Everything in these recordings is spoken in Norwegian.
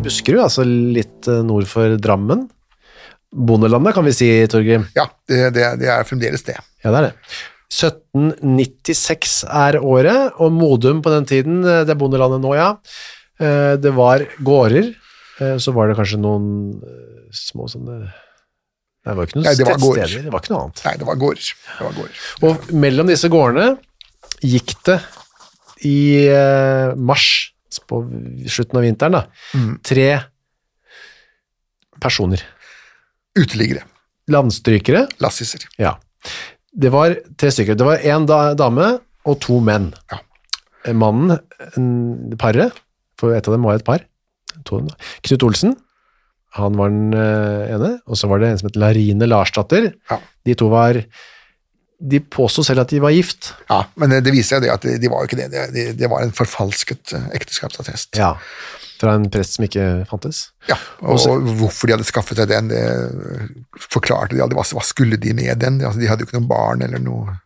I Buskerud, altså litt eh, nord for Drammen. Bondelandet, kan vi si, Torgrim. Ja, det, det, det er fremdeles det. Ja, det er det. 1796 er året, og Modum på den tiden, eh, det er bondelandet nå, ja. Eh, Det var gårder, så var det kanskje noen små sånne det var ikke noen Nei, det var tettsteder, det var ikke noe annet. Nei, det var gårder. Det var gårder. Og mellom disse gårdene gikk det i mars, på slutten av vinteren, da, Mm. tre personer. Uteliggere. Landstrykere. Lassiser. Ja. Det var tre stykker. Det var da, dame og to menn. Ja. Mannen, en, paret, for et av dem var et par, to, Knut Olsen, han var den eh, ene, og så var det en som het Larine Larsdatter. Ja. De to var De påsto selv at de var gift. Ja, men det, det viser seg det at de, de var jo ikke det. Det, de, var en forfalsket eh, ekteskapsattest. Ja. Fra en prest som ikke fantes. Ja, og, hvorfor de hadde skaffet seg den, det forklarte de aldri. Hva, hva skulle de med den? Altså, de hadde jo ikke noen barn eller noe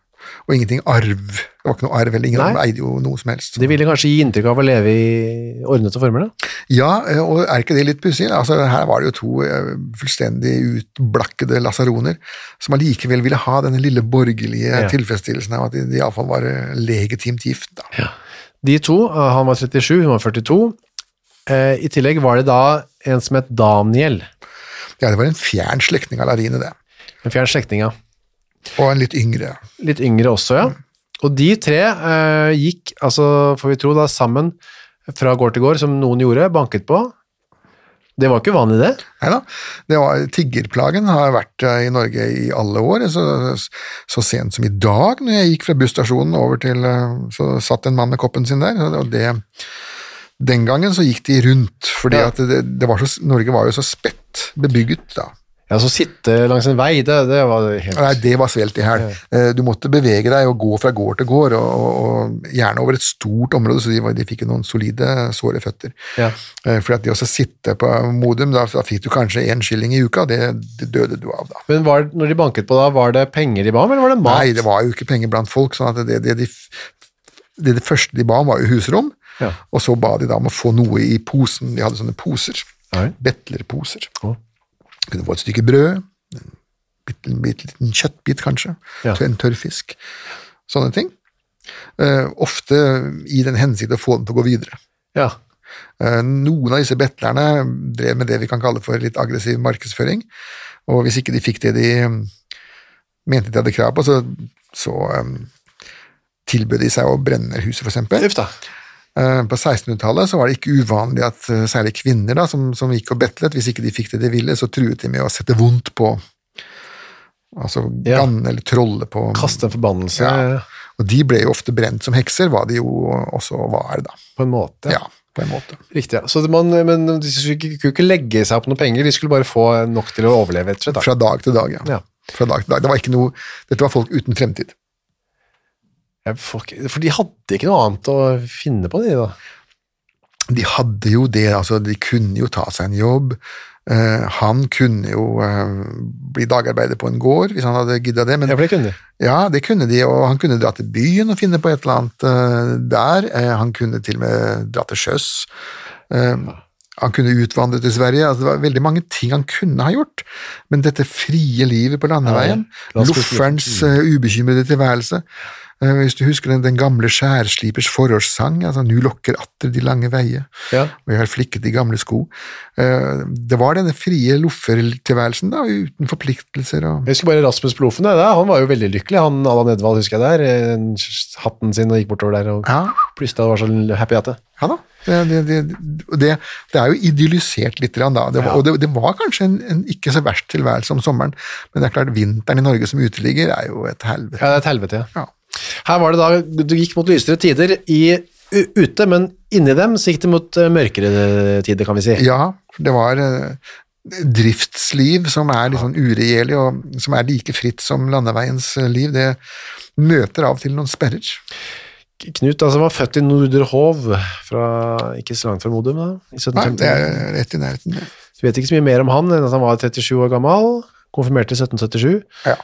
Og ingenting arv. Det var ikke noe arv, eller ingen Nei. eide jo noe som helst. De ville kanskje gi inntrykk av å leve i ordnede former, da? Ja, eh, og er ikke det litt pussig? Altså, her var det jo to eh, fullstendig utblakkede lasaroner som allikevel ville ha denne lille borgerlige Ja. tilfredsstillelsen av at de, iallfall var eh, legitimt gift. Da. De to, han var 37, hun var 42. Eh, I tillegg var det da en som het Daniel, Ja, det var en fjern slektning av Larine, det. en fjern slektning, ja. Og en litt yngre. Litt yngre også, ja. Og de tre eh, gikk, altså får vi tro da, sammen fra gård til gård, som noen gjorde, banket på. Det var ikke uvanlig, det. Nei da. Det var, tiggerplagen har vært eh, i Norge i alle år. Så, så sent som i dag, når jeg gikk fra busstasjonen over til eh, Så satt en mann med koppen sin der. og det den gangen så gikk de rundt, fordi Ja. at det, det var så, Norge var jo så spett bebygget da. Ja, så sitte langs en vei, det, det var helt Nei, det var svelt i hæl. Ja. Du måtte bevege deg og gå fra gård til gård, og, og, gjerne over et stort område, så de, de fikk noen solide, såre føtter. Ja. Eh, For at det å sitte på Modum, da, da fikk du kanskje én skilling i uka, det, det døde du av da. Men var, når de banket på da, var det penger de ba om, eller var det mat? Nei, det var jo ikke penger blant folk, sånn at det, det, de, det, det første de ba om var jo husrom, Ja. og så ba de da om å få noe i posen. De hadde sånne poser, Nei. betlerposer. Å. Kunne få et stykke brød, en bitte, bitte liten kjøttbit kanskje, Ja. en tørr fisk, sånne ting. Uh, ofte i den hensikt å få den til å gå videre. Ja. Uh, Noen av disse betlerne drev med det vi kan kalle for litt aggressiv markedsføring, og hvis ikke de fikk det de mm, mente de hadde krav på, så, så um, tilbød de seg å brenne huset, for Eh, På 1600-tallet så var det ikke uvanlig at eh, særlig kvinner da, som, som gikk og betlet, hvis ikke de fikk det de ville, så truet de med å sette vondt på altså Ja. ganne eller trolle på Kaste en forbannelse Ja. Og de ble jo ofte brent som hekser, hva de jo også var, da. på en måte. Ja, på en måte. Riktig, ja. Så man, men de skulle ikke, legge seg opp noen penger, de skulle bare få nok til å overleve, rett og slett. Fra dag til dag, ja. Ja. Fra dag til dag. Det var ikke noe, dette var folk uten fremtid. For de hadde ikke noe annet å finne på, de da. De hadde jo det, altså de kunne jo ta seg en jobb. Uh, han kunne jo uh, bli dagarbeider på en gård hvis han hadde gidda det, men Ja, for det kunne de. Ja, det kunne de, og han kunne dra til byen og finne på et eller annet uh, der. Han kunne til og med dra til sjøs. Eh, han kunne utvandret til Sverige. Altså, det var veldig mange ting han kunne ha gjort, men dette frie livet på landeveien, Ja, ja. lofferens uh, ubekymrede tilværelse uh, Hvis du husker den, den gamle skjærslipers forårssang, altså 'Nu lokker atter de lange veie', Ja. og jeg har flikket de gamle sko. Uh, Det var denne frie loffertilværelsen, da, uten forpliktelser og Jeg husker bare Rasmus Plofen, han var jo veldig lykkelig. Han Allan Edvald husker jeg der, eh, hatten sin og gikk bortover der og og var så happy at det. Ja da. Det, det, det, det, er jo idyllisert litt, da. Det var. Og det, var kanskje en, en ikke så verst tilværelse om sommeren, men det er klart vinteren i Norge som uteligger er jo et helvete. Ja, det er et helvete, ja. Her var det da, du gikk mot lysere tider i, ute, men inni dem så gikk det mot eh, mørkere tider, kan vi si. Ja, det var eh, driftsliv som er litt sånn uregjerlig, og som er like fritt som landeveiens eh, liv. Det møter av og til noen sperrer. Knut altså, var født i Norderhov, ikke så langt fra Modum, da, i Nei, det er rett i nærheten. det. Vi vet ikke så mye mer om han enn at han var 37 år gammel, konfirmert i 1777. Ja.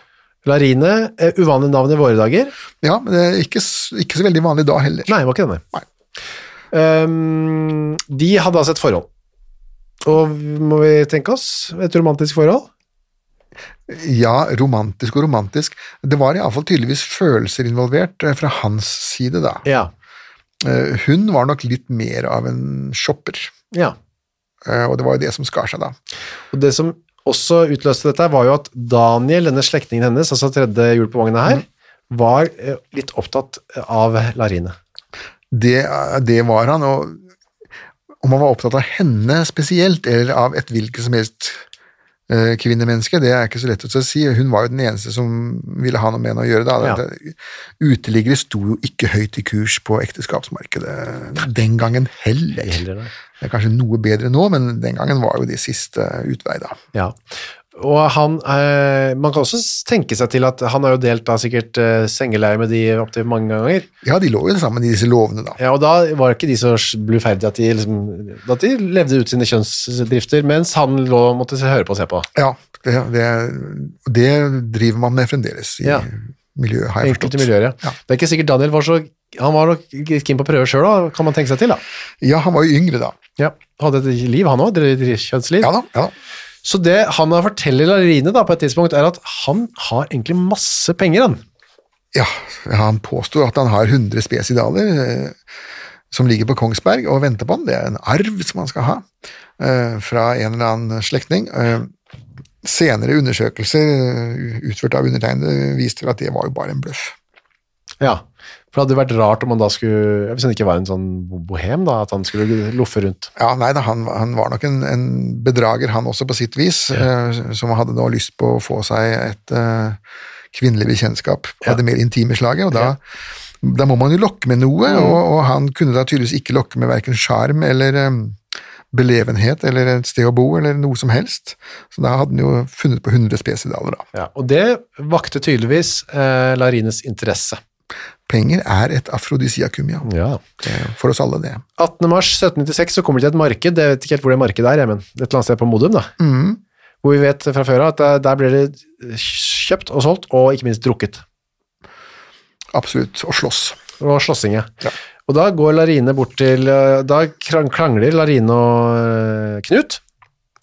Larine, eh, uvanlig navn i våre dager. ja, men det er ikke, ikke så veldig vanlig da heller. Nei, det var ikke denne. Nei. Um, de hadde altså et forhold. Og må vi tenke oss et romantisk forhold? Ja, romantisk og romantisk. Det var iallfall tydeligvis følelser involvert eh, fra hans side, da. Ja. Eh, Hun var nok litt mer av en shopper, ja. eh, og det var jo det som skar seg da. Og det som også utløste dette, var jo at Daniel, denne slektningen hennes, altså tredje hjul på vogna her, var eh, litt opptatt av Larine. Det, det var han, og om han var opptatt av henne spesielt, eller av et hvilket som helst kvinnemenneske, det er ikke så lett å si. Hun var jo den eneste som ville ha noe med henne å gjøre. da. Ja. Uteliggere sto jo ikke høyt i kurs på ekteskapsmarkedet den gangen heller. Heller. Det er kanskje noe bedre nå, men den gangen var jo de siste utvei, da. Ja. Og han, eh, man kan også tenke seg til at han har jo delt da sikkert eh, sengeleie med de opptil mange ganger. Ja, de lå jo sammen i disse lovene, da. Ja, og da var ikke de så bluferdige at de, liksom, at de levde ut sine kjønnsdrifter, mens han lå og måtte høre på og se på. Ja, det, det, det driver man med fremdeles i Ja. miljøet, har jeg Enkelte forstått. miljøer, ja. Ja. Det er ikke sikkert Daniel var så Han var nok keen på å prøve sjøl, kan man tenke seg til, da. Ja, han var jo yngre da. Ja. Hadde et liv, han òg, kjønnsliv. Ja da, ja da. Så det han forteller Larine da, på et tidspunkt, er at han har egentlig masse penger, han. Ja, han påstår at han har 100 spesidaler eh, som ligger på Kongsberg og venter på han. Det er en arv som han skal ha eh, fra en eller annen slektning. Eh, senere undersøkelser eh, utført av undertegnede viste at det var jo bare en bløff. Ja. For det hadde vært rart om han da skulle ja, Hvis han ikke var en sånn bohem, da, at han skulle loffe rundt. Ja, nei da, han, han var nok en, en bedrager, han også, på sitt vis, eh, som hadde nå lyst på å få seg et eh, kvinnelig bekjentskap av Ja. det mer intime slaget, og da, da må man jo lokke med noe, og, og han kunne da tydeligvis ikke lokke med verken sjarm eller eh, belevenhet eller et sted å bo eller noe som helst, så da hadde han jo funnet på 100 spesidaler da. Ja, og det vakte tydeligvis eh, Larines interesse. Penger er et afrodisiakum, ja. Ja. Er For oss alle, det. 18. mars 1796 så kommer det til et marked, jeg vet ikke helt hvor det markedet er, men et eller annet sted på Modum, da. Mm. Hvor vi vet fra før av at der, der blir det kjøpt og solgt, og ikke minst drukket. Absolutt. Og slåss. Og slåssing, ja. Ja. Og da går Larine bort til eh, Da krang- krangler Larine og eh, Knut.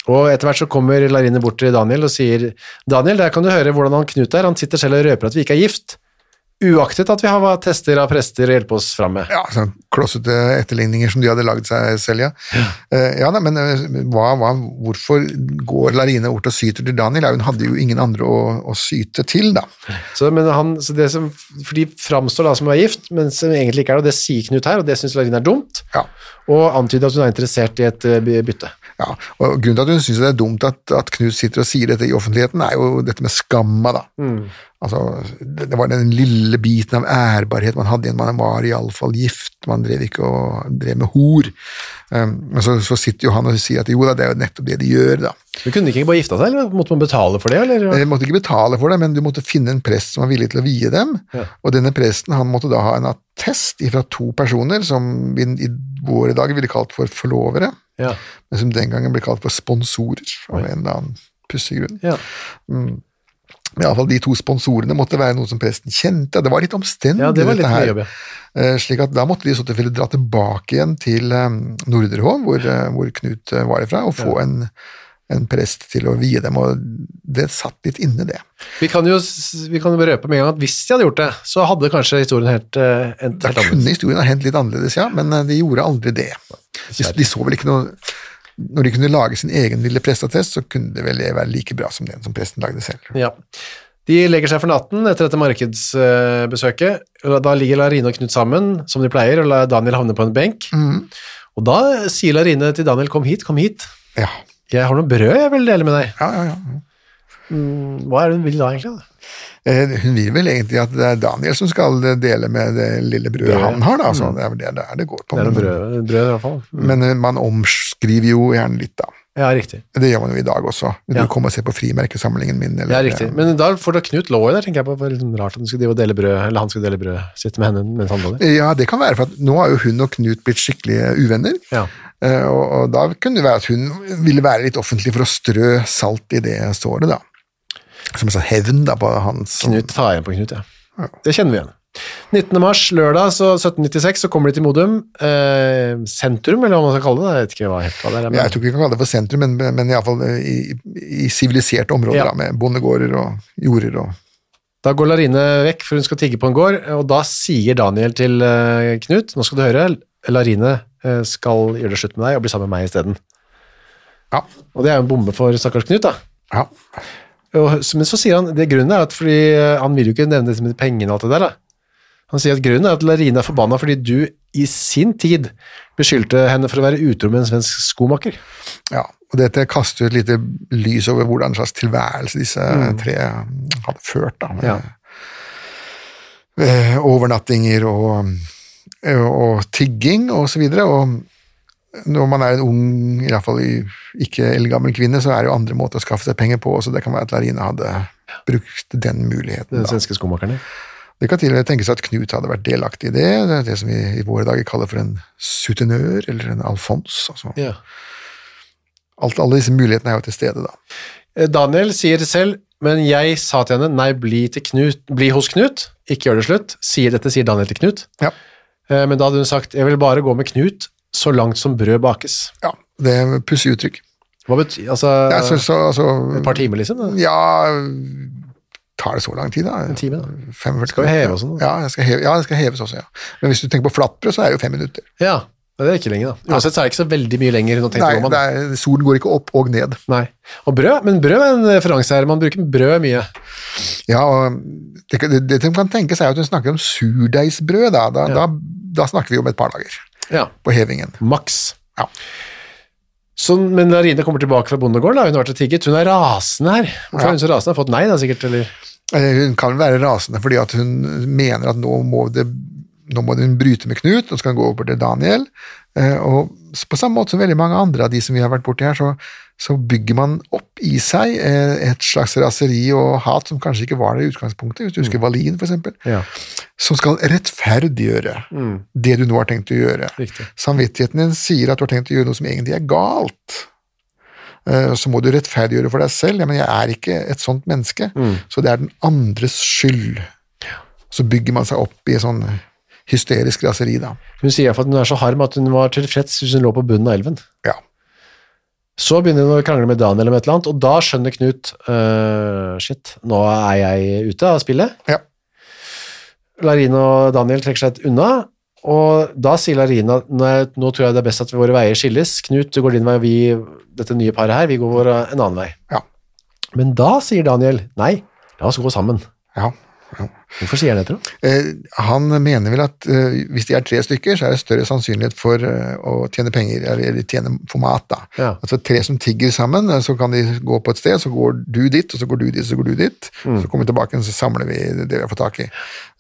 Og etter hvert så kommer Larine bort til Daniel og sier Daniel, der kan du høre hvordan han Knut er. Han sitter selv og røper at vi ikke er gift. Uaktet at vi har tester av prester å hjelpe oss fram med. Ja, sånn klossete etterligninger som de hadde lagd seg selv, ja. Eh, ja da, men eh, hva, hva, hvorfor går Larine bort og syter til Daniel? Ja, Hun hadde jo ingen andre å, å syte til, da. Så, men han, så det som, for de framstår da som å være gift, men som egentlig ikke er det, og det sier Knut her, og det syns Larine er dumt, Ja. og antyder at hun er interessert i et eh, bytte. Ja. Og Grunnen til at hun syns det er dumt at, at Knut sitter og sier dette i offentligheten, er jo dette med skamma, da. Altså, det, det var den lille biten av ærbarhet man hadde igjen. Man var iallfall gift, man drev ikke og drev med hor. Um, men så, så sitter jo han og sier at jo da, det er jo nettopp det de gjør, da. Du kunne ikke bare gifta seg, eller måtte man betale for det? eller? De måtte ikke betale for det, men du måtte finne en prest som var villig til å vie dem. Ja. Og denne presten han måtte da ha en attest fra to personer som vi i dag ville kalt for forlovere, Ja. men som den gangen ble kalt for sponsorer av en eller annen pussig grunn. ja. Men Iallfall de to sponsorene måtte være noe som presten kjente. Det var litt omstendig, Ja, det var litt dette her. jobb, ja. Eh, Slik at da måtte de i så tilfelle dra tilbake igjen til eh, Norderhov, hvor, eh, hvor Knut var ifra, og få en, en prest til å vie dem, og det satt litt inne, det. Vi kan jo vi kan jo røpe med en gang at hvis de hadde gjort det, så hadde kanskje historien helt, uh, endt Da kunne historien ha hendt litt annerledes, ja, men eh, de gjorde aldri det. De, de så vel ikke noe Når de kunne lage sin egen lille presteattest, så kunne det vel være like bra som den som presten lagde selv. Ja. De legger seg for natten etter dette markedsbesøket. Da ligger Larine og Knut sammen, som de pleier, og lar Daniel havne på en benk. Og da sier Larine til Daniel 'kom hit, kom hit'. Ja, Jeg har noe brød jeg vil dele med deg. ja, ja. ja. Hva er det hun vil da, egentlig? Eh, Hun vil vel egentlig at det er Daniel som skal dele med det lille brødet brød. han har, da. Så det er vel det der det går på. Det er brød, brød i hvert fall. Men eh, man omskriver jo gjerne litt, da. Ja, riktig. Det gjør man jo i dag også. Vil Ja. du komme og se på frimerkesamlingen min? Eller, Ja, riktig. Men da får da Knut lov i der, tenker jeg på. Det var litt rart at han skulle dele brød, eller han skulle dele brød, sitt med henne mens han lå der. Ja, det kan være, for nå har jo hun og Knut blitt skikkelig uvenner. Ja. Eh, Og, og da kunne det være at hun ville være litt offentlig for å strø salt i det såret, da. Som en sånn hevn da på hans Knut tar igjen på Knut, ja. Det kjenner vi igjen. 19. mars, lørdag, så 1796, så kommer de til Modum. Eh, sentrum, eller hva man skal kalle det. Jeg vet ikke hva helt hva det er. Men, Jeg tror ikke vi kan kalle det for sentrum, men, men iallfall i, i siviliserte områder, Ja. da, med bondegårder og jorder og Da går Larine vekk, for hun skal tigge på en gård, og da sier Daniel til eh, Knut, nå skal du høre, Larine eh, skal gjøre det slutt med deg og bli sammen med meg isteden. Ja. Og det er jo en bombe for stakkars Knut, da. ja. Og, men så sier han, det grunnen er at fordi eh, han vil jo ikke nevne dette med pengene og alt det der da. Han sier at grunnen er at Larine er forbanna fordi du i sin tid beskyldte henne for å være utro med en svensk skomaker. ja. Og dette kaster jo et lite lys over hvordan slags tilværelse disse tre hadde ført, da. med, Mm. Ja. eh, overnattinger og, eh, og tigging og så videre, og når man er en ung, i hvert fall ikke eldgammel kvinne, så er det jo andre måter å skaffe seg penger på, så det kan være at Larine hadde brukt den muligheten. Den svenske skomakerne? Det kan til og med tenkes at Knut hadde vært delaktig i det, det det som vi i våre dager kaller for en sutenør, eller en alfons. Altså. Ja. Alt, alle disse mulighetene er jo til stede, da. Eh, Daniel sier selv, men jeg sa til henne, nei, bli, til Knut, bli hos Knut, ikke gjør det slutt. Sier dette, sier Daniel til Knut. Ja. Eh, Men da hadde hun sagt, jeg vil bare gå med Knut så langt som brød bakes. ja det er pussig uttrykk. Hva betyr, altså, Ja, så, så, altså, et par timer liksom? da? Ja, tar det så lang tid, da? En time, da. 45 Skal vi heve også? da? Ja, det skal heve, ja, skal heves også, ja. Men hvis du tenker på flatbrød, så er det jo fem minutter. Ja, men det er ikke lenge da. Uansett så er det ikke så veldig mye lenger Nei, det er, solen går ikke opp og ned. Nei. Og brød, men brød er en referanse her. Man bruker brød mye. Ja, og det, det, det som kan tenkes er at hun snakker om surdeigsbrød, da. Da, da. da snakker vi om et par dager Ja, på hevingen. maks. Ja. Så, men Larine kommer tilbake fra bondegården, da. hun har vært og tigget. Hun er rasende her. Hvorfor Ja. er hun så rasende? Har fått nei da, sikkert, eller? Eh, Hun kan være rasende fordi at hun mener at nå må, det, nå må hun bryte med Knut, nå skal hun gå over til Daniel. Eh, Og på samme måte som veldig mange andre av de som vi har vært borti her, så, så bygger man opp i seg eh, et slags raseri og hat som kanskje ikke var der i utgangspunktet, hvis du husker Valin for eksempel, Ja, som skal rettferdiggjøre det du nå har tenkt å gjøre. riktig. Samvittigheten din sier at du har tenkt å gjøre noe som egentlig er galt. Eh, Så må du rettferdiggjøre for deg selv. Ja, men jeg er ikke et sånt menneske, så det er den andres skyld. Så bygger man seg opp i sånn hysterisk raseri, da. Hun sier i hvert fall at hun er så harm at hun var tilfreds hvis hun lå på bunnen av elven. Ja. Så begynner hun å krangle med Daniel om et eller annet, og da skjønner Knut uh, shit, nå er jeg ute av spillet. Ja. Larine og Daniel trekker seg unna, og da sier Larine at nå tror jeg det er best at våre veier skilles. Knut, du går din vei, og vi, dette nye paret her, vi går vår, en annen vei. Ja. Men da sier Daniel nei, la oss gå sammen. Ja. ja. Hvorfor sier han det, tro? Eh, han mener vel at eh, hvis de er tre stykker, så er det større sannsynlighet for eh, å tjene penger, eller, tjene for mat. da. Ja. Altså Tre som tigger sammen, så kan de gå på et sted, så går du dit, og så går du dit, så går du dit. Mm. Så kommer vi tilbake, og så samler vi det vi har fått tak i.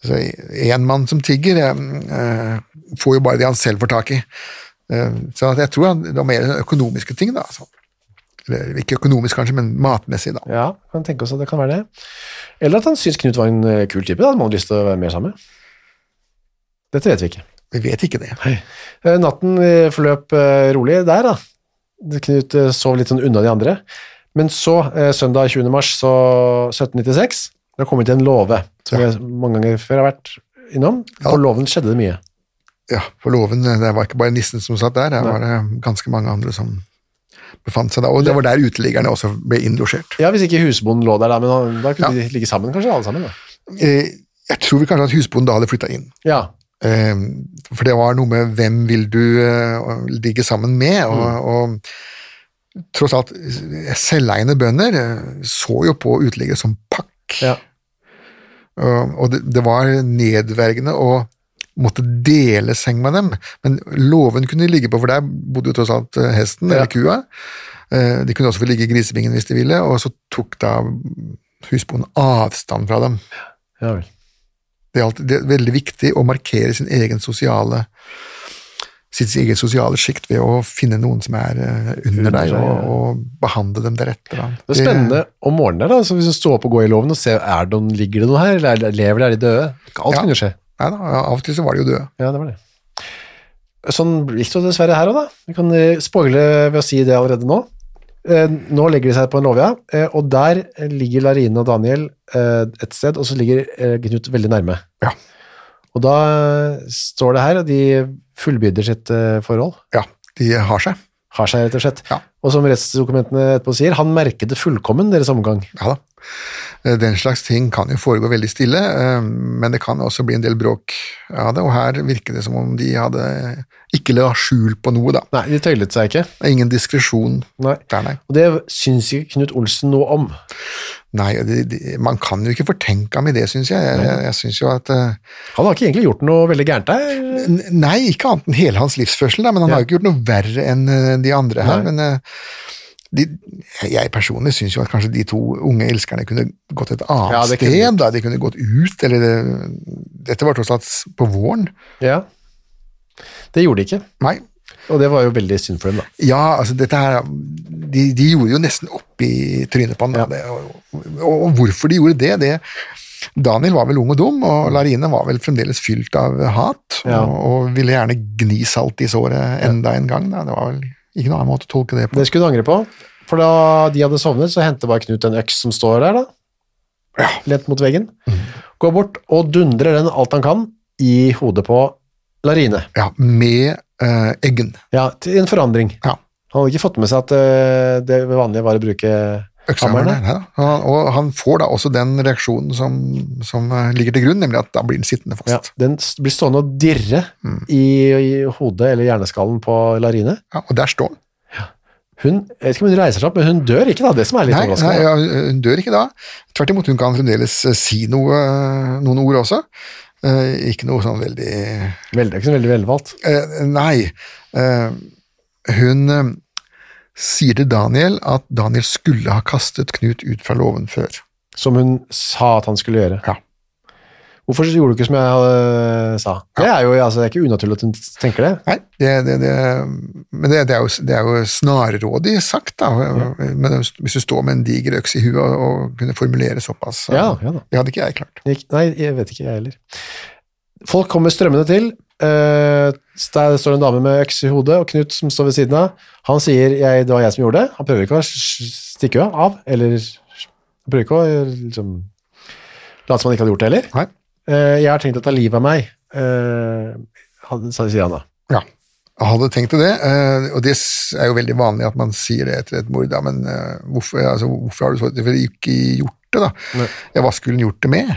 Så Én mann som tigger, får jo bare det han selv får tak i. Eh, så jeg tror han, det var mer økonomiske ting, da. Altså. Ikke økonomisk, kanskje, men matmessig, da. Ja, kan tenke oss at det kan være det. Eller at han syns Knut var en eh, kul type, da. Hadde man lyst til å være mer sammen med. Dette vet vi ikke. Vi vet ikke det. Hei. Natten eh, forløp eh, rolig der, da. Knut eh, sov litt sånn unna de andre. Men så, eh, søndag 20. mars så 1796, da kom vi til en låve, som Ja. jeg mange ganger før har vært innom. Ja. På låven skjedde det mye. Ja, på låven, det var ikke bare nissen som satt der, det var det ganske mange andre som befant seg da, og det var der uteliggerne også ble innlosjert. Ja, hvis ikke husbonden lå der, da, men da kunne Ja. de ligge sammen, kanskje alle sammen. da. Eh, Jeg tror kanskje at husbonden da hadde flytta inn. Ja, Eh, For det var noe med hvem vil du eh, ligge sammen med, og, og tross alt, eh, selveiende bønder så jo på uteliggere som pakk. ja. Og og det, det var nedverdigende å måtte dele seng med dem, men låven kunne de ligge på, for der bodde jo tross alt eh, hesten eller kua. Eh, De kunne også få ligge i grisebingen hvis de ville, og så tok da husbonden avstand fra dem. ja vel. Det er, alltid, det er veldig viktig å markere sin egen sosiale sitt eget sosiale sjikt ved å finne noen som er eh, under deg, og, og behandle dem deretter. Det er spennende om morgenen der, da, så hvis du står opp og går i låven og ser er det noen, ligger det noe her, eller er- lever de, er de døde? Alt Ja. kunne skje. Nei da, av og til så var de jo døde. Ja, det var det. Sånn gikk det dessverre her òg, da. Vi kan eh, spoile ved å si det allerede nå. Eh, Nå legger de seg på en låve, eh, og der ligger Larine og Daniel et sted, og så ligger Knut veldig nærme. Ja. Og da står det her, og de fullbyrder sitt forhold. Ja, de har seg. Har seg, rett og slett. Ja. Og som rettsdokumentene etterpå sier, han merket det fullkommen, deres omgang. Ja da. Eh, Den slags ting kan jo foregå veldig stille, eh, men det kan også bli en del bråk av det, og her virker det som om de hadde ikke la skjul på noe, da. Nei, de tøylet seg ikke. Ingen diskresjon der, nei. Og det syns ikke Knut Olsen noe om. Nei, de, de, man kan jo ikke fortenke ham i det, syns jeg. Jeg, jeg, jeg syns jo at uh, Han har ikke egentlig gjort noe veldig gærent der. Nei, ikke annet enn hele hans livsførsel, da, men han Ja. har jo ikke gjort noe verre enn de andre her. Nei. Men eh, de, jeg personlig syns jo at kanskje de to unge elskerne kunne gått et annet Ja, sted. da, De kunne gått ut, eller det, Dette var tross alt på våren. Ja. Det gjorde de ikke. Nei. Og det var jo veldig synd for dem, da. Ja, altså dette her De, de gjorde jo nesten opp i trynet på ham. Ja. Og, og, og hvorfor de gjorde det, det Daniel var vel ung og dum, og Larine var vel fremdeles fylt av hat, Ja. og, og ville gjerne gni salt i såret enda en gang. Da. Det var vel ikke noen annen måte å tolke det på. Det skulle du angre på. For da de hadde sovnet, så henter bare Knut en øks som står der, da. Ja. Lent mot veggen. Går bort og dundrer den alt han kan i hodet på Larine. Ja, med uh, Eggen. Ja, til en forandring. Ja. Han hadde ikke fått med seg at uh, det vanlige var å bruke Øksehammeren. ja. Og, han- får da også den reaksjonen som, som eh, ligger til grunn, nemlig at da blir den sittende Ja, fast. den blir stående og dirre Mm. i, i hodet eller hjerneskallen på Larine. Ja, og der står han. Hun, jeg vet ikke om hun reiser seg opp, men hun dør ikke, da. Det som er litt Nei, nei, ja, hun dør ikke da. Tvert imot, hun kan fremdeles eh, si noe, noen ord også. Eh, ikke noe sånn veldig Veldig, ikke så veldig velvalgt. Eh, Nei. Eh, hun eh, sier til Daniel at Daniel skulle ha kastet Knut ut fra låven før. Som hun sa at han skulle gjøre. Ja. Hvorfor gjorde du ikke som jeg hadde, sa? Det er jo altså, det er ikke unaturlig at hun tenker det. Nei, det, det, det, men det, det, er jo, det er jo snarrådig sagt, da. Men hvis du står med en diger øks i huet og, og kunne formulere såpass så- Ja, ja da. Det hadde ikke jeg klart. Nei, jeg vet ikke, jeg heller. Folk kommer strømmende til. Uh, der står en dame med øks i hodet, og Knut som står ved siden av. Han sier det var jeg som gjorde det. Han prøver ikke å stikke av, eller han prøver ikke å liksom, late som han ikke hadde gjort det heller. Eh, jeg har tenkt å ta livet av meg, uh, sier han da. Ja. Jeg hadde tenkt det, eh, og det er jo veldig vanlig at man sier det etter et mord, da, men eh, hvorfor, altså, hvorfor har du så selvfølgelig ikke gjort det, da? Nei. Ja, hva skulle hun gjort det med?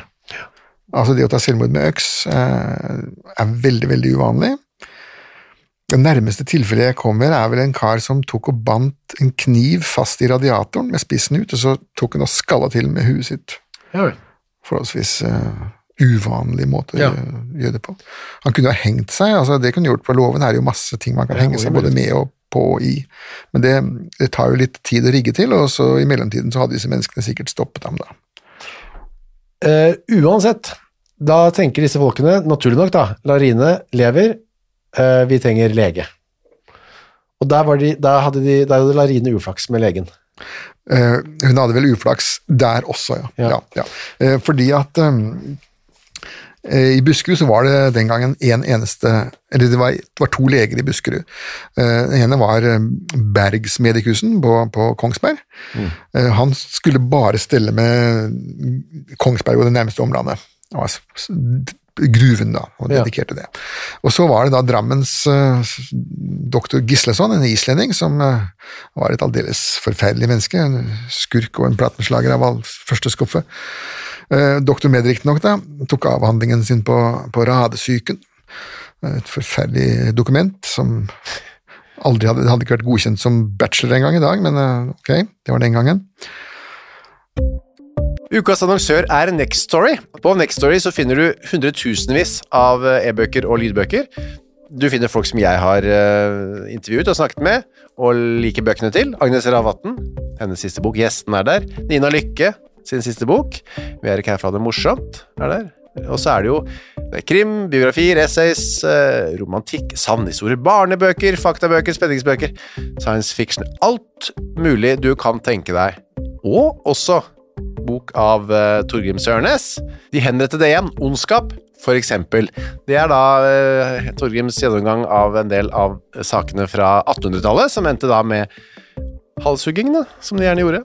Altså, det å ta selvmord med øks eh, er veldig, veldig uvanlig. Det nærmeste tilfellet jeg kommer, er vel en kar som tok og bandt en kniv fast i radiatoren med spissen ut, og så tok han og skalla til med huet sitt. Ja. Forholdsvis uh, uvanlig måte å Ja. gjøre- gjøre det på. Han kunne ha hengt seg, altså det kunne gjort på låven, er jo masse ting man kan Ja, henge seg både med og på og i. Men det, det tar jo litt tid å rigge til, og så i mellomtiden så hadde disse menneskene sikkert stoppet ham da. Eh, uansett, da tenker disse folkene, naturlig nok da, Larine lever, uh, vi trenger lege. Og der, var de, der, hadde de, der hadde Larine uflaks med legen. Uh, hun hadde vel uflaks der også, ja. Ja. ja. ja, fordi at um, i Buskerud så var det den gangen en eneste Eller det var, det var to leger i Buskerud. Eh, den ene var eh, Bergsmedikusen på, på Kongsberg. Mm. han skulle bare stelle med Kongsberg og det nærmeste omlandet. Han var gruven, da, og Ja. dedikerte det. Og så var det da Drammens eh, doktor Gisleson, en islending, som eh, var et aldeles forferdelig menneske. En skurk og en plattenslager av all første skuffe. Eh, doktor med riktignok, da, tok avhandlingen sin på, på radesyken. Et forferdelig dokument som aldri hadde, hadde ikke vært godkjent som bachelor engang i dag, men eh, ok, det var den gangen. Ukas annonsør er Next Story. På Next Story så finner du hundretusenvis av eh, e-bøker og lydbøker. Du finner folk som jeg har eh, intervjuet og snakket med, og liker bøkene til. Agnes Ravatn, hennes siste bok. Gjesten er der. Nina Lykke, sin siste bok. Vi er ikke her for å ha det morsomt, er der. Og så er det jo det er krim, biografier, essays, eh, romantikk, sannhistorier, barnebøker, faktabøker, spenningsbøker, science fiction. Alt mulig du kan tenke deg. Og også bok av uh, Torgrim Sørnes. De henrettede igjen, Ondskap, for eksempel. Det er da uh, Torgrims gjennomgang av en del av sakene fra 1800-tallet, som endte da med halshuggingene, som de gjerne gjorde.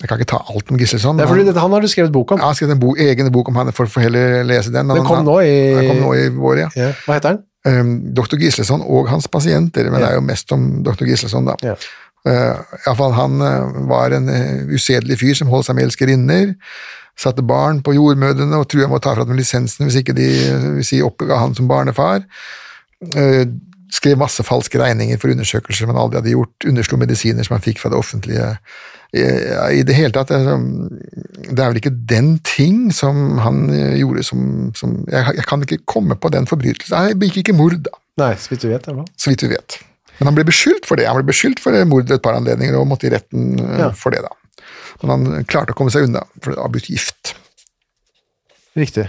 Jeg kan ikke ta alt om Gisleson. Det er fordi han- han har du skrevet bok om. Ja, jeg har skrevet en bo, egen bok om han, for å heller lese den. Den Han- kom han- nå i, Den kom nå i vår, ja. ja. Hva heter den? Um, Dr. Gisleson og hans pasienter, men det er jo mest om Dr. Gisleson da. Ja. Uh, Iallfall han uh, var en uh, usedelig fyr som holdt seg med elskerinner, satte barn på jordmødrene og trua med å ta fra dem lisensen hvis ikke de uh, si, oppga han som barnefar. Uh, skrev masse falske regninger for undersøkelser man aldri hadde gjort, underslo medisiner som han fikk fra det offentlige. I, i det hele tatt, det er, sånn- det er vel ikke den ting som han uh, gjorde som, som jeg, jeg kan ikke komme på den forbrytelsen. Han begikk ikke mord, da Nei, så vidt du vet. så vidt vi vet. Men han ble beskyldt for det. Han ble beskyldt for mord et par anledninger og måtte i retten eh, Ja. for det, da. Men han klarte å komme seg unna, for det var blitt gift. Riktig.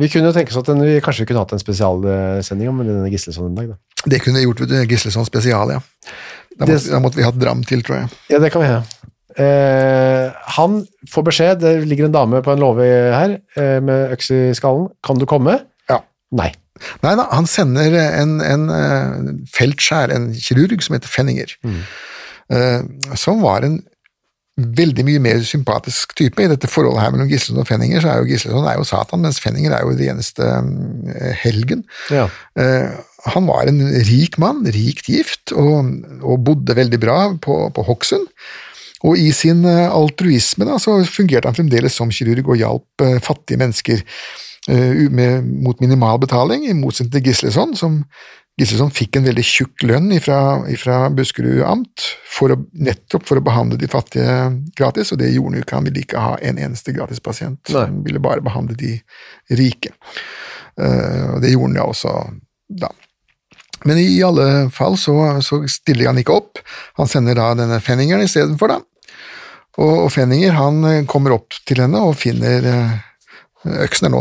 Vi kunne jo tenke oss at den, vi kanskje kunne hatt en spesialsending om denne Gislesson en dag. Da. Det kunne vi gjort Gisleson Gislesson spesial, ja. Da Det- måtte, da måtte vi hatt Dram til, tror jeg. Ja, det kan vi ha. Eh, han får beskjed, det ligger en dame på en låve her eh, med øks i skallen. Kan du komme? Ja. Nei. Nei da, han sender en, en eh, feltskjær, en kirurg som heter Fenninger, eh, som var en veldig mye mer sympatisk type. I dette forholdet her mellom Gislesson og Fenninger, så er jo Gislesson er jo Satan, mens Fenninger er jo det eneste eh, helgen. Ja. Eh, han var en rik mann, rikt gift, og, og bodde veldig bra på, på Hokksund. Og i sin eh, altruisme da, så fungerte han fremdeles som kirurg og hjalp eh, fattige mennesker eh, med, mot minimal betaling, i motsetning til Gisleson, som Gisleson fikk en veldig tjukk lønn fra Buskerud amt, for å, nettopp for å behandle de fattige gratis, og det gjorde han jo ikke. Han ville ikke ha en eneste gratispasient. Han ville bare behandle de rike. Uh, og det gjorde han ja også da. Men i alle fall så, så stiller han ikke opp. Han sender da denne Fenningeren istedenfor, da. Og, Fenninger han eh, kommer opp til henne og finner eh, Øksen er nå,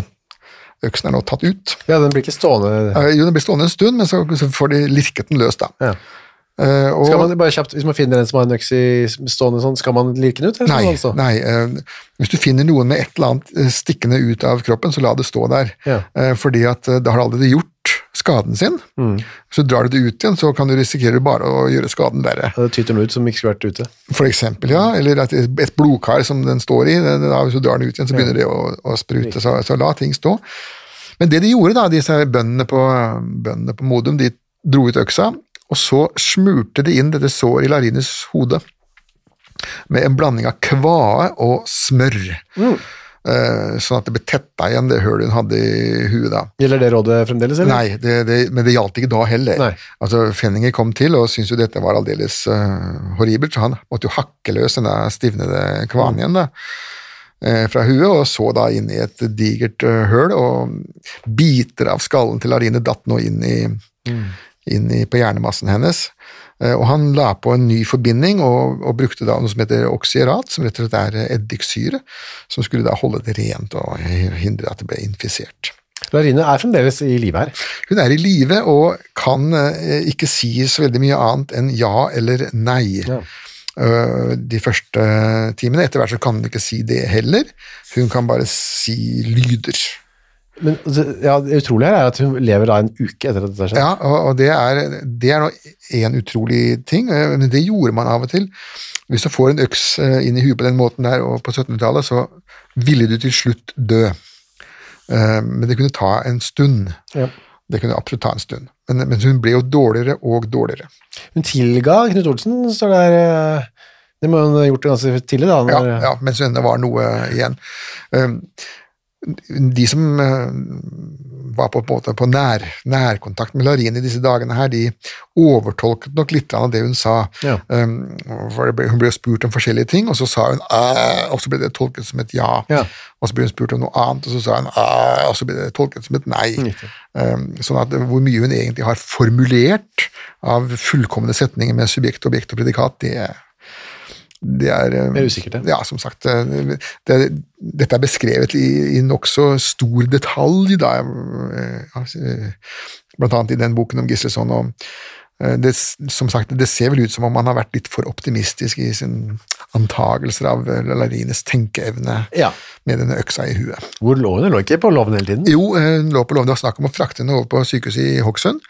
øksen er nå tatt ut. ja, den blir ikke stående. Eh, Jo, den blir stående en stund, men så, får de lirket den løs, da. Ja. Uh, og, Skal man bare kjapt, Hvis man finner en som har en øks i stående sånn, skal man lirke den ut? Eller Nei, stå? nei uh, hvis du finner noen med et eller annet stikkende ut av kroppen, så la det stå der. Ja. Uh, fordi at det har det allerede gjort skaden sin. Så drar du det ut igjen, så kan du risikere bare å gjøre skaden verre. Det tyter noe ut som ikke skulle vært ute. For eksempel, ja. Eller et blodkar som den står i, hvis du drar den ut igjen, så begynner det å, å sprute. Så, så la ting stå. Men det de gjorde, da, disse bøndene på, bøndene på Modum, de dro ut øksa, og så smurte de inn dette såret i Larines hode med en blanding av kvae og smør. Eh, sånn at det ble tetta igjen det hullet hun hadde i huet da. Gjelder det rådet fremdeles, eller? Nei, det, det, men det gjaldt ikke da heller. Nei. Altså, Fenninger kom til og syntes jo dette var aldeles uh, horribelt, så han måtte jo hakke løs denne stivnede kvaen igjen da, eh, fra huet, og så da inn i et digert eh, høl, og biter av skallen til Arine datt nå inn, i, inn i, på hjernemassen hennes. Eh, Og han la på en ny forbinding og, og brukte da noe som heter oksyerat, som rett og slett er eddiksyre, som skulle da holde det rent og hindre at det ble infisert. Larine er fremdeles i live her. Hun er i live og kan eh, ikke si så veldig mye annet enn ja eller nei. Ja. Eh, de første timene. Etter hvert så kan hun ikke si det heller. Hun kan bare si lyder. Men altså, ja, det utrolige her er at hun lever da en uke etter at dette har skjedd. Ja, og, det er, det er en utrolig ting, eh, men det gjorde man av og til. Hvis du får en øks eh, inn i huet på den måten der, og på 1700-tallet, så ville du til slutt dø. Eh, Men det kunne ta en stund. Ja. Det kunne absolutt ta en stund. Men, men hun ble jo dårligere og dårligere. Hun tilga Knut Olsen, står det her. Det må hun ha gjort ganske tidlig, da. Ja, Når, ja, mens det var noe igjen. De som uh, var på, på, på nær, nærkontakt med Larine i disse dagene, her, de overtolket nok litt av det hun sa. Ja. Um, ble, hun ble spurt om forskjellige ting, og så sa hun æ, og så ble det tolket som et ja. Ja. Og så ble hun spurt om noe annet, og så sa hun æ, og så ble det tolket som et nei. Um, sånn at hvor mye hun egentlig har formulert av fullkomne setninger med subjekt, objekt og predikat, det, det er um, Det er usikkert, det. Ja, som sagt. Det, det, dette er beskrevet i, i nokså stor detalj, da, eh, blant annet i den boken om Gisleson. og eh, det, som sagt, det ser vel ut som om han har vært litt for optimistisk i sine antagelser av Lalarines Larines tenkeevne Ja. med denne øksa i huet. Hvor lå hun? Hun lå ikke på låven hele tiden? Jo, eh, hun lå på låven. Det var snakk om å frakte henne over på sykehuset i Hokksund.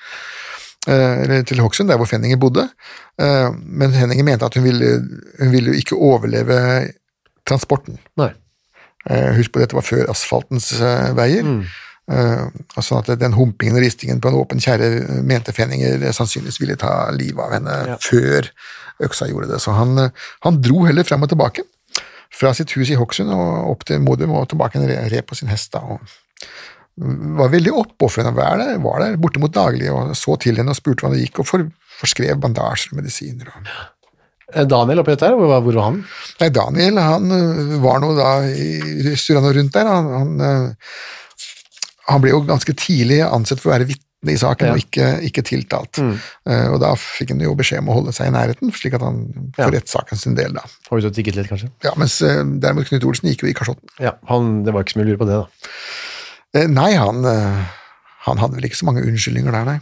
Eh, Eller til Hokksund, der hvor Fenninger bodde. Eh, Men Henninger mente at hun ville, hun ville ikke overleve transporten. Nei. Eh, Husk på dette var før asfaltens veier. Mm. sånn at den humpingen og ristingen på en åpen kjerre mente Fenninger sannsynligvis ville ta livet av henne Ja. før øksa gjorde det. Så han, han dro heller frem og tilbake fra sitt hus i Hokksund og opp til Modum og tilbake en re, red på sin hest. da, og var veldig oppofrende. Var der, var der bortimot daglig og så til henne og spurte hvordan det gikk, og for, forskrev bandasjer og medisiner. Og. Eh, Daniel oppi dette hvor var, hvor var han? Nei, Daniel han øh, var nå da i surrende rundt der. Han, han, øh, han ble jo ganske tidlig ansett for å være vitne i saken, Ja. og ikke, ikke tiltalt. Mm. og da fikk han jo beskjed om å holde seg i nærheten, slik at han Ja. får rettssaken sin del, da. Var ute og tigget litt, kanskje? Ja, mens derimot Knut Olsen gikk jo i kasjotten. Ja, han, Det var ikke så mye å lure på det, da. Eh, nei, han, øh, han hadde vel ikke så mange unnskyldninger der, nei.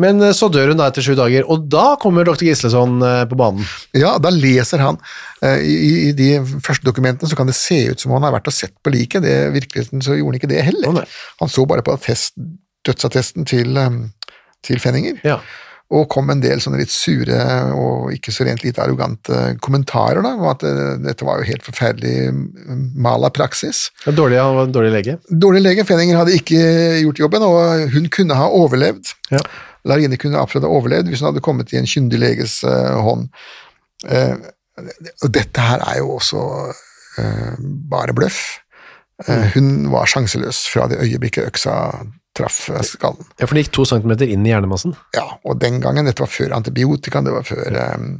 Men eh, så dør hun da etter sju dager, og da kommer dr. Gisleson eh, på banen. Ja, da leser han eh, i, I de første dokumentene så kan det se ut som om han har vært og sett på liket. Det, I virkeligheten så gjorde han ikke det heller. Oh, han så bare på attest, dødsattesten til, eh, til Fenninger, Ja. Og kom en del sånne litt sure og ikke så rent lite arrogante kommentarer da, om at eh, dette var jo helt forferdelig mm, mal praksis. Det var Dårlig, dårlig lege. Dårlig lege, Fenninger hadde ikke gjort jobben, og hun kunne ha overlevd. Ja. Larine kunne absolutt ha overlevd hvis hun hadde kommet i en kyndig leges uh, hånd. Uh, og dette her er jo også uh, bare bløff. Hun var sjanseløs fra det øyeblikket øksa traff eh, skallen. Ja, For det gikk to centimeter inn i hjernemassen. Ja, og den gangen, dette var før antibiotika, det var før um,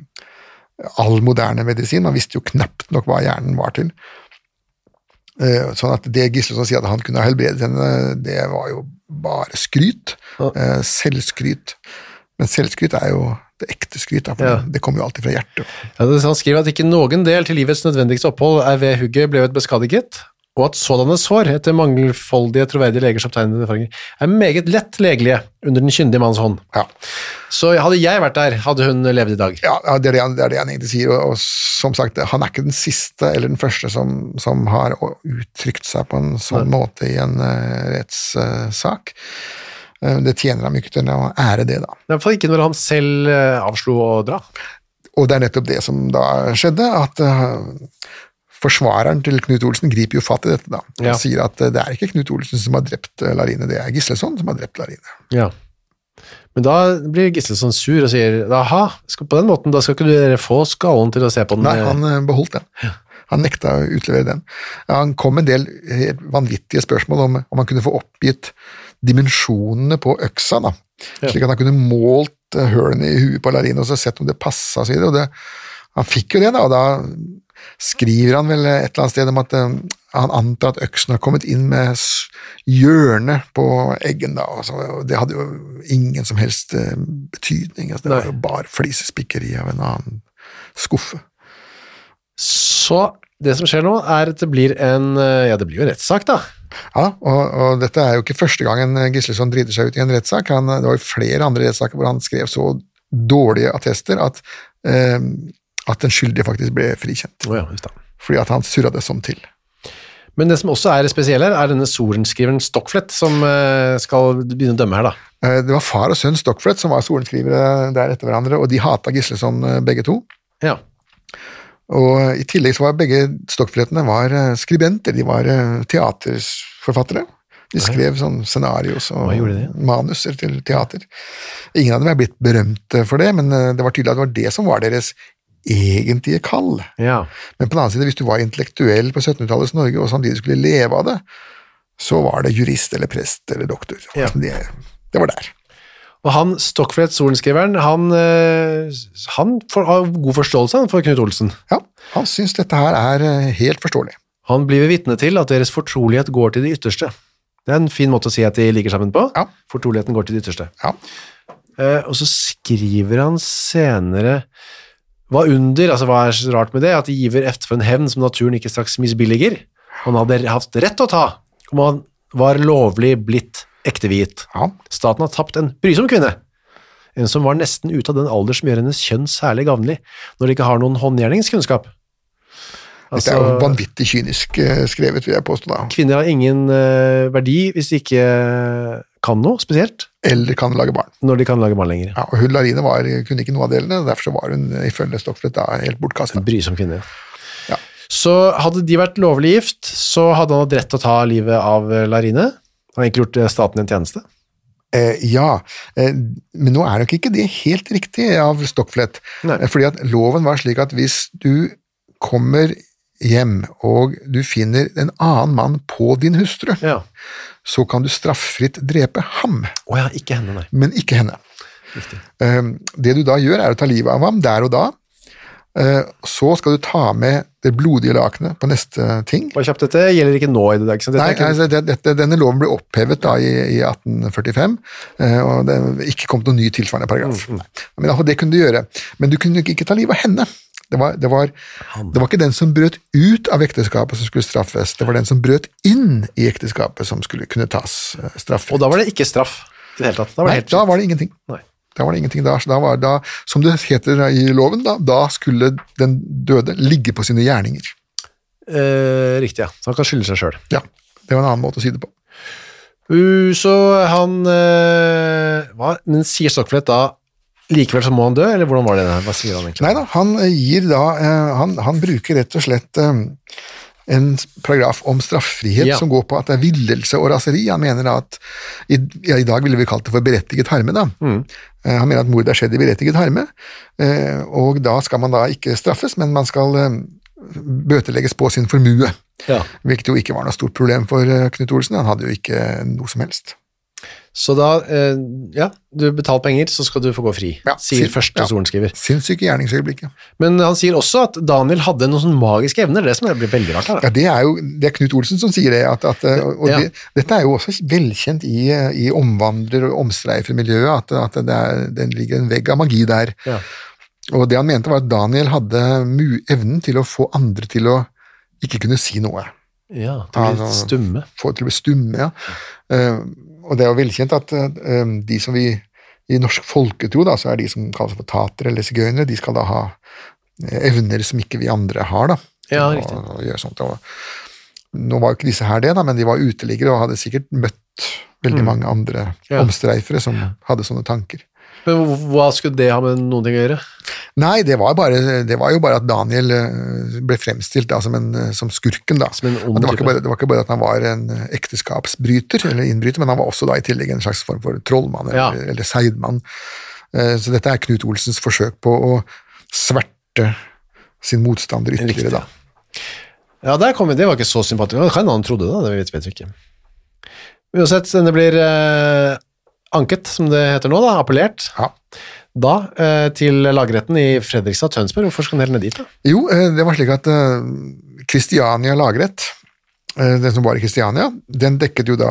all moderne medisin, man visste jo knapt nok hva hjernen var til. Uh, sånn at det Gislason sier at han kunne ha helbredet henne, det var jo bare skryt. Ja. Uh, selvskryt. Men selvskryt er jo det ekte skryt, da, Ja. det, kommer jo alltid fra hjertet. Ja, han skriver at ikke noen del til livets nødvendigste opphold er ved hugget blevet beskadiget, og at sådanne sår, etter mangelfoldige troverdige legers opptegnede erfaringer, er meget lett legelige under den kyndige manns hånd. Ja. Så hadde jeg vært der, hadde hun levd i dag. Ja, det, er det, han, det er det han egentlig sier, og, og som sagt, han er ikke den siste eller den første som, som har uttrykt seg på en sånn måte i en uh, rettssak. Eh, Det tjener ham ikke til å ære det, da. I hvert fall ikke når han selv eh, avslo å dra. Og det er nettopp det som da skjedde, at forsvareren til Knut Olsen griper jo fatt i dette, da. Og Ja. sier at eh, det er ikke Knut Olsen som har drept eh, Larine, det er Gisleson som har drept Larine. Ja. Men da blir Gisleson sur og sier aha, på den måten, da skal ikke dere få skallen til å se på den. Nei, han eh, beholdt den. Han nekta å utlevere den. Han kom med en del vanvittige spørsmål om om han kunne få oppgitt dimensjonene på øksa, da. slik at han kunne målt hølene i huet på Larine og så sett om det passa. Videre, han fikk jo det, da, og da skriver han vel et eller annet sted om at eh, han antar at øksen har kommet inn med hjørnet på eggen, da, og så, og det hadde jo ingen som helst eh, betydning. Altså, det var jo bare flisespikkeri av en annen skuffe. Så det som skjer nå, er at det blir en eh, Ja, det blir jo en rettssak, da. Ja, og, og dette er jo ikke første gangen Gisleson driter seg ut i en rettssak. Det var jo flere andre rettssaker hvor han skrev så dårlige attester at, eh, at den skyldige faktisk ble frikjent. Oh ja. Fordi at han surra det sånn til. Men det som også er spesiell her, er denne sorenskriveren Stockflett som eh, skal begynne å dømme her, da. Eh, Det var far og sønn Stockflett som var sorenskrivere der etter hverandre, og de hata Gisleson eh, begge to. Ja. Og i tillegg så var begge Stockflettene var skribenter, de var teaterforfattere. De skrev sånn scenarios og manuser til teater. Ingen av dem er blitt berømte for det, men det var tydelig at det var det som var deres egentlige kall. ja. Men på den annen side, hvis du var intellektuell på 1700-tallets Norge og samtidig skulle leve av det, så var det jurist eller prest eller doktor. Ja. Det, det var der. Og han Stockflett, sorenskriveren, han, eh, han har god forståelse for Knut Olsen. Ja, han syns dette her er eh, helt forståelig. Han blir vitne til at deres fortrolighet går til det ytterste. Det er en fin måte å si at de ligger sammen på. Ja. Fortroligheten går til det ytterste. Ja. Eh, og så skriver han senere Hva under, altså hva er så rart med det, at de giver efter en hevn som naturen ikke straks misbilliger. Han hadde hatt rett å ta, om han var lovlig blitt ekteviet. Ja. Staten har tapt en brysom kvinne, en som var nesten ute av den alder som gjør hennes kjønn særlig gavnlig, når de ikke har noen håndgjerningskunnskap. Dette er jo vanvittig kynisk eh, skrevet, vil jeg påstå. da. Kvinner har ingen uh, verdi hvis de ikke kan noe spesielt, Eller kan lage barn. når de kan lage barn lenger. Ja, og hun Larine var, kunne ikke noe av delene, derfor så var hun ifølge Stockflett da helt bortkasta. Brysom kvinne. Ja. Så hadde de vært lovlig gift, så hadde han hatt rett til å ta livet av eh, Larine. Han har egentlig gjort eh, staten en tjeneste. Eh, ja, eh, men nå er nok ikke det helt riktig av Stockflett. Nei. Eh, fordi at loven var slik at hvis du kommer hjem og du finner en annen mann på din hustru, Ja. Så kan du straffritt drepe ham, Oh ja, ikke henne, nei. men ikke henne. Riktig. Det du da gjør, er å ta livet av ham der og da. Eh, Så skal du ta med det blodige lakenet på neste ting. Bare kjapt, dette gjelder ikke nå i det. dag? Nei, ikke- altså, det, det, denne loven ble opphevet da i, i 1845, eh, og det er ikke kommet noen ny tilsvarende paragraf. Mm, mm. Men altså, det kunne du gjøre. Men du kunne ikke ta livet av henne. Det var, det, var, det var ikke den som brøt ut av ekteskapet som skulle straffes, det var den som brøt inn i ekteskapet som skulle kunne tas straff. Og da var det ikke straff i det hele tatt. Da var Nei, det helt da var det ingenting. Nei. Da var det ingenting da, da var da, som det heter i loven, da, da skulle den døde ligge på sine gjerninger. Eh, riktig, ja. Så han kan skylde seg sjøl. Ja, det var en annen måte å si det på. Uh, så han eh, hva? Men sier Stockflett da likevel så må han dø, eller hvordan var det? der? Hva sier han egentlig? Nei da, han eh, gir da eh, han, han bruker rett og slett eh, en paragraf om straffrihet Ja. som går på at det er villelse og raseri. Han mener at i, ja, I dag ville vi kalt det for berettiget harme. da. Mm. Han mener at mordet er skjedd i berettiget harme, og da skal man da ikke straffes, men man skal bøtelegges på sin formue. Ja. Hvilket jo ikke var noe stort problem for Knut Olsen, han hadde jo ikke noe som helst. Så da, eh, ja, du betaler penger, så skal du få gå fri, Ja, sier første ja. sorenskriver. Sinnssyke gjerningsøyeblikket. Men han sier også at Daniel hadde noen sånne magiske evner, det som blir veldig rart her. Ja, det er jo det er Knut Olsen som sier det. At, at, og Ja. det, dette er jo også velkjent i, i omvandrer- og omstreifermiljøet, at, at det, er, det ligger en vegg av magi der. Ja. Og det han mente var at Daniel hadde evnen til å få andre til å ikke kunne si noe. Ja, til å bli stumme. Få til å bli stumme, ja. Eh, og det er jo velkjent at eh, de som vi i norsk folketro, da, så er de som kalles for tatere eller sigøynere, de skal da ha eh, evner som ikke vi andre har, da. Ja, og, riktig. og gjøre sånt. Og, nå var jo ikke disse her det, da, men de var uteliggere og hadde sikkert møtt veldig mange andre Ja. omstreifere som hadde sånne tanker. Men hva- skulle det ha med noen ting å gjøre? Nei, det var, bare, det var jo bare at Daniel eh, ble fremstilt da, som, en, eh, som skurken. da. Som det, var bare, det var ikke bare at han var en eh, ekteskapsbryter, eller innbryter, men han var også da i tillegg en slags form for trollmann Ja. eller, eller seidmann. Så dette er Knut Olsens forsøk på å sverte sin motstander ytterligere. Riktig. da. Ja, der kom vi, det var ikke så sympatisk. Hva kan han trodde da? Det vet, vet vi ikke. Uansett, denne blir eh, anket, som det heter nå, da, appellert, Ja. da eh, til lagretten i Fredrikstad Tønsberg. Hvorfor skal den helt ned dit, da? Jo, eh, det var slik at Kristiania lagrett, eh, den som var i Kristiania, den dekket jo da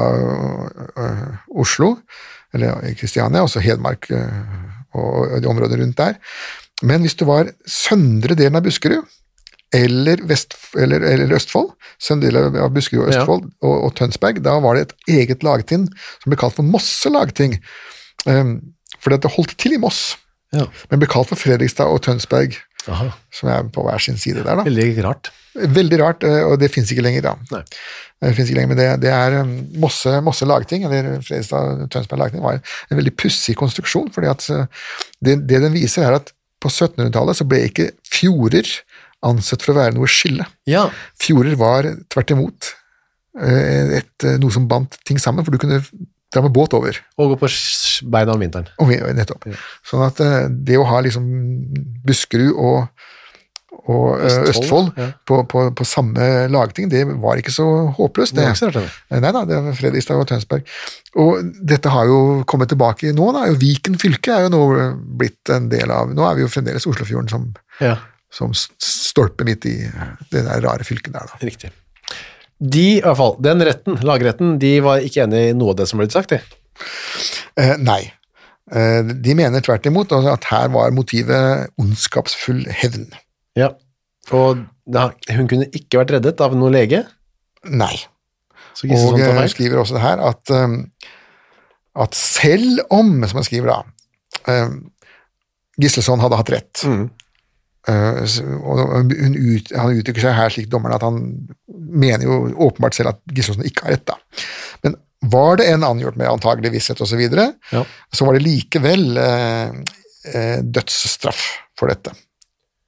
Oslo, eller Kristiania, også Hedmark og de områdene rundt der. Men hvis du var søndre delen av Buskerud, eller, eller, eller Østfold, søndre del av Buskerud og Ja. Østfold og, og Tønsberg, da var det et eget lagting som ble kalt for Mosse lagting. Um, fordi at det holdt til i Moss, Ja. men ble kalt for Fredrikstad og Tønsberg Aha. som er på hver sin side der, da. Veldig rart. Veldig rart, eh, og det fins ikke lenger, da. Nei. Det finnes ikke lenger, men det, det er um, Mosse, Mosse lagting, eller Fredrikstad Tønsberg lagting, var en veldig pussig konstruksjon, fordi at eh, det, det den viser, er at på 1700-tallet så ble ikke fjorder ansett for å være noe skille. Ja, Fjorder var tvert imot eh, et, noe som bandt ting sammen, for du kunne dra med båt over. og gå på beina om vinteren. Om, nettopp. nettopp. Sånn at eh, det å ha liksom Buskerud og, og eh, Østfold, Østfold, ja. på, på, på samme lagting, det var ikke så håpløst. Det det. Eh, Nei da, det var Fredrikstad og Tønsberg. Og dette har jo kommet tilbake nå, da. Viken fylke er jo nå blitt en del av Nå er vi jo fremdeles Oslofjorden som, Ja, som stolpe midt i det der rare fylket der, da. riktig. De, i hvert fall, den retten, lagretten, de var ikke enig i noe av det som ble sagt, de. Eh, nei. Eh, de mener tvert imot at her var motivet ondskapsfull hevn. Ja. Og da, hun kunne ikke vært reddet av noen lege, Nei. Og tar eh, skriver også det her at, um, at selv om, som hun skriver da, Gisleson hadde hatt rett, Mm. Uh, og ut, han uttrykker seg her slik dommeren at han mener jo åpenbart selv at Gisleson ikke har rett, da. Men var det en angjort med antagelig visshet osv., så, videre, Ja. så var det likevel eh, eh, dødsstraff for dette.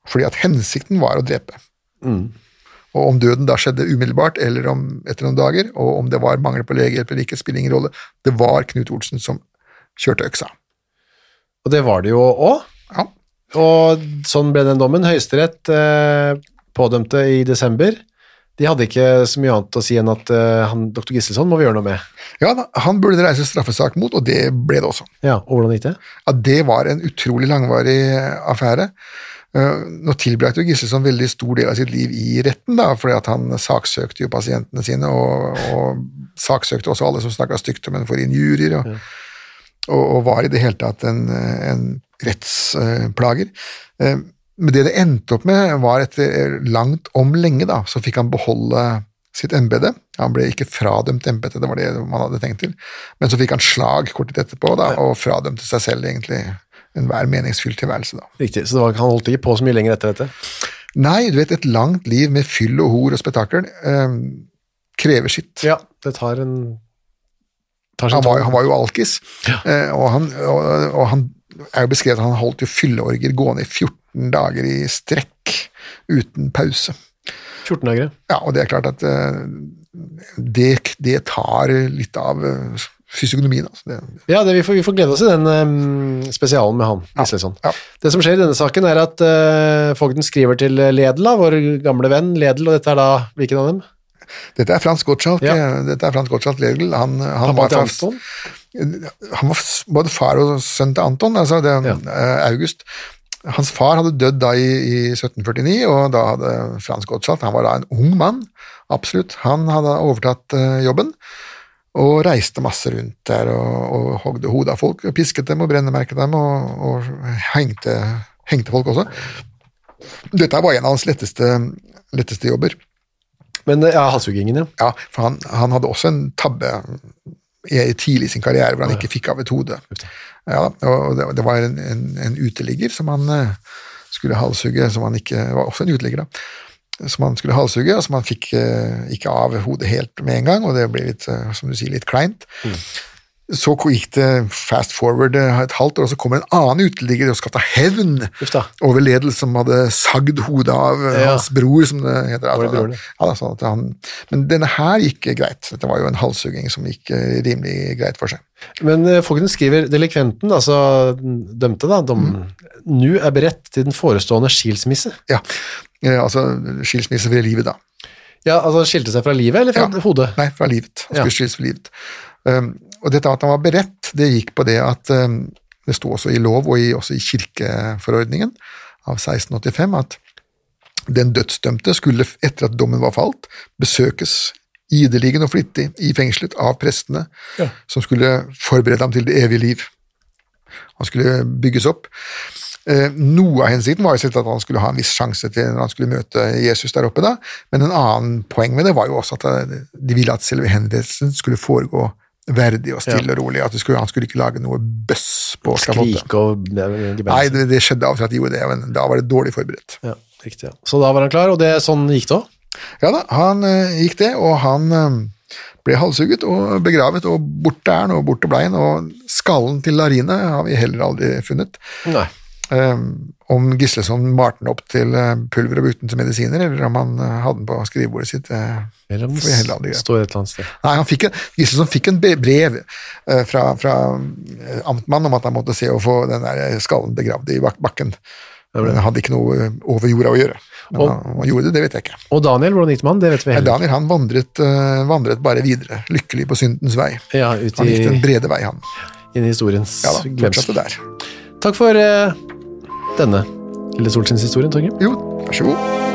Fordi at hensikten var å drepe. Mm. Og om døden da skjedde umiddelbart eller om, etter noen dager, og om det var mangel på legehjelp eller ikke, spiller ingen rolle. Det var Knut Olsen som kjørte øksa. Og det var det jo òg. Ja. Og sånn ble den dommen. Høyesterett eh, pådømte i desember. De hadde ikke så mye annet å si enn at eh, han, dr. Gisselson må vi gjøre noe med. ja han burde reise straffesak mot, og det ble det også. Ja, og hvordan gikk det? Ja, det var en utrolig langvarig affære. Eh, Nå tilbrakte jo Gisleson veldig stor del av sitt liv i retten, da, fordi at han saksøkte jo pasientene sine, og, og saksøkte også alle som snakka stygt om henne for injurier, og, og, og var i det hele tatt en, en rettsplager. Eh, Men det det endte opp med, var etter langt om lenge, da, så fikk han beholde sitt embete. Han ble ikke fradømt embetet, det var det man hadde tenkt til, men så fikk han slag kort tid etterpå, da, og fradømte seg selv egentlig enhver meningsfylt tilværelse, da. Riktig, så var, han holdt ikke på så mye lenger etter dette. Nei, du vet, et langt liv med fyll og hor og spetakkel eh, krever sitt. Ja, det tar en tar Han var, han var jo alkis, eh, og, han, og, og han er jo beskrevet at han holdt jo fylleorger gående i 14 dager i strekk uten pause. 14 dager. Ja, og det er klart at eh, det, det tar litt av eh, fysiognomien. Altså. Det, Ja, det, vi, får, vi får glede oss i den um, spesialen med han. Gisleson. ja. Det som skjer i denne saken, er at uh, fogden skriver til Ledel, vår gamle venn Ledel, og dette er da hvilken av dem? Dette er Frans Gottschalk. Ja. eh, Dette er Frans Gottschalk Ledel. Han, han, var fra-? Han var både far og sønn til Anton, altså det, Ja. eh, August. Hans far hadde dødd da i, i 1749, og da hadde Frans Gottschalk Han var da en ung mann, absolutt. Han hadde overtatt uh, jobben og reiste masse rundt der og, og hogde hodet av folk, og pisket dem og brennemerket dem og, og hengte, hengte folk også. Dette var en av hans letteste, letteste jobber. Men eh, ja, halshuggingen, ja. Ja, for han, han hadde også en tabbe tidlig i sin karriere hvor han ikke fikk av et hode. Ja, og det, var en, en, en uteligger som han eh, skulle halshugge, som han ikke var også en uteligger, da. Som han skulle halshugge, og som han fikk eh, ikke av hodet helt med en gang, og det ble litt, eh, som du sier, litt kleint. Så gikk det fast forward eh, et halvt år, og så kommer en annen uteligger og skal ta hevn over ledelsen som hadde sagd hodet av eh, Ja. hans bror, som det heter. Var det ja? ja, sånn han, men denne her gikk greit. Dette var jo en halshugging som gikk eh, rimelig greit for seg. Men folkene skriver delikventen, altså dømte da, dom, nu er beredt til den forestående skilsmisse. Ja, altså skilsmisse ved livet, da. Ja, altså skilte seg fra livet, eller fra Ja. hodet? Nei, fra livet. Han Ja. skulle skilles fra livet. Um, og dette at han var beredt, det gikk på det at um, det sto også i lov og i, også i kirkeforordningen av 1685 at den dødsdømte skulle, etter at dommen var falt, besøkes ideligen og flittig i fengselet av prestene, Ja. som skulle forberede ham til det evige liv. Han skulle bygges opp. Eh, noe av hensikten var jo at han skulle ha en viss sjanse til når han skulle møte Jesus der oppe, da. men en annen poeng med det var jo også at eh, de ville at selve henrettelsen skulle foregå verdig og stille og rolig. at det skulle, Han skulle ikke lage noe bøss på. Skrike og Nei, det, det skjedde av og til at de gjorde det, men da var det dårlig forberedt. Ja, riktig. Ja. Så da var han klar, og det, sånn gikk det òg? Ja da, han eh, gikk det, og han eh, ble halshugget og begravet, og borte er han, og borte ble han, og skallen til Larine har vi heller aldri funnet. Nei. Um, om Gisleson malte den opp til pulver og brukte den til medisiner, eller om han hadde den på skrivebordet sitt. eh, Eller om det står et eller annet sted. Nei, han fikk en, Gislason fikk en brev eh, fra, fra eh, amtmannen om at han måtte se å få den der skallen begravd i bakken. Den hadde ikke noe eh, over jorda å gjøre. Men Og- han, han gjorde det, det vet jeg ikke. Og Daniel, hvordan gikk det med han? Det vet vi heller. Daniel han vandret, eh, vandret bare videre, lykkelig på syndens vei. Ja, ut Han gikk den brede vei, han. inn i historiens Ja da, fortsatte der. Takk for uh, denne lille Solskinnshistorien, Torgrim. Jo, vær så god.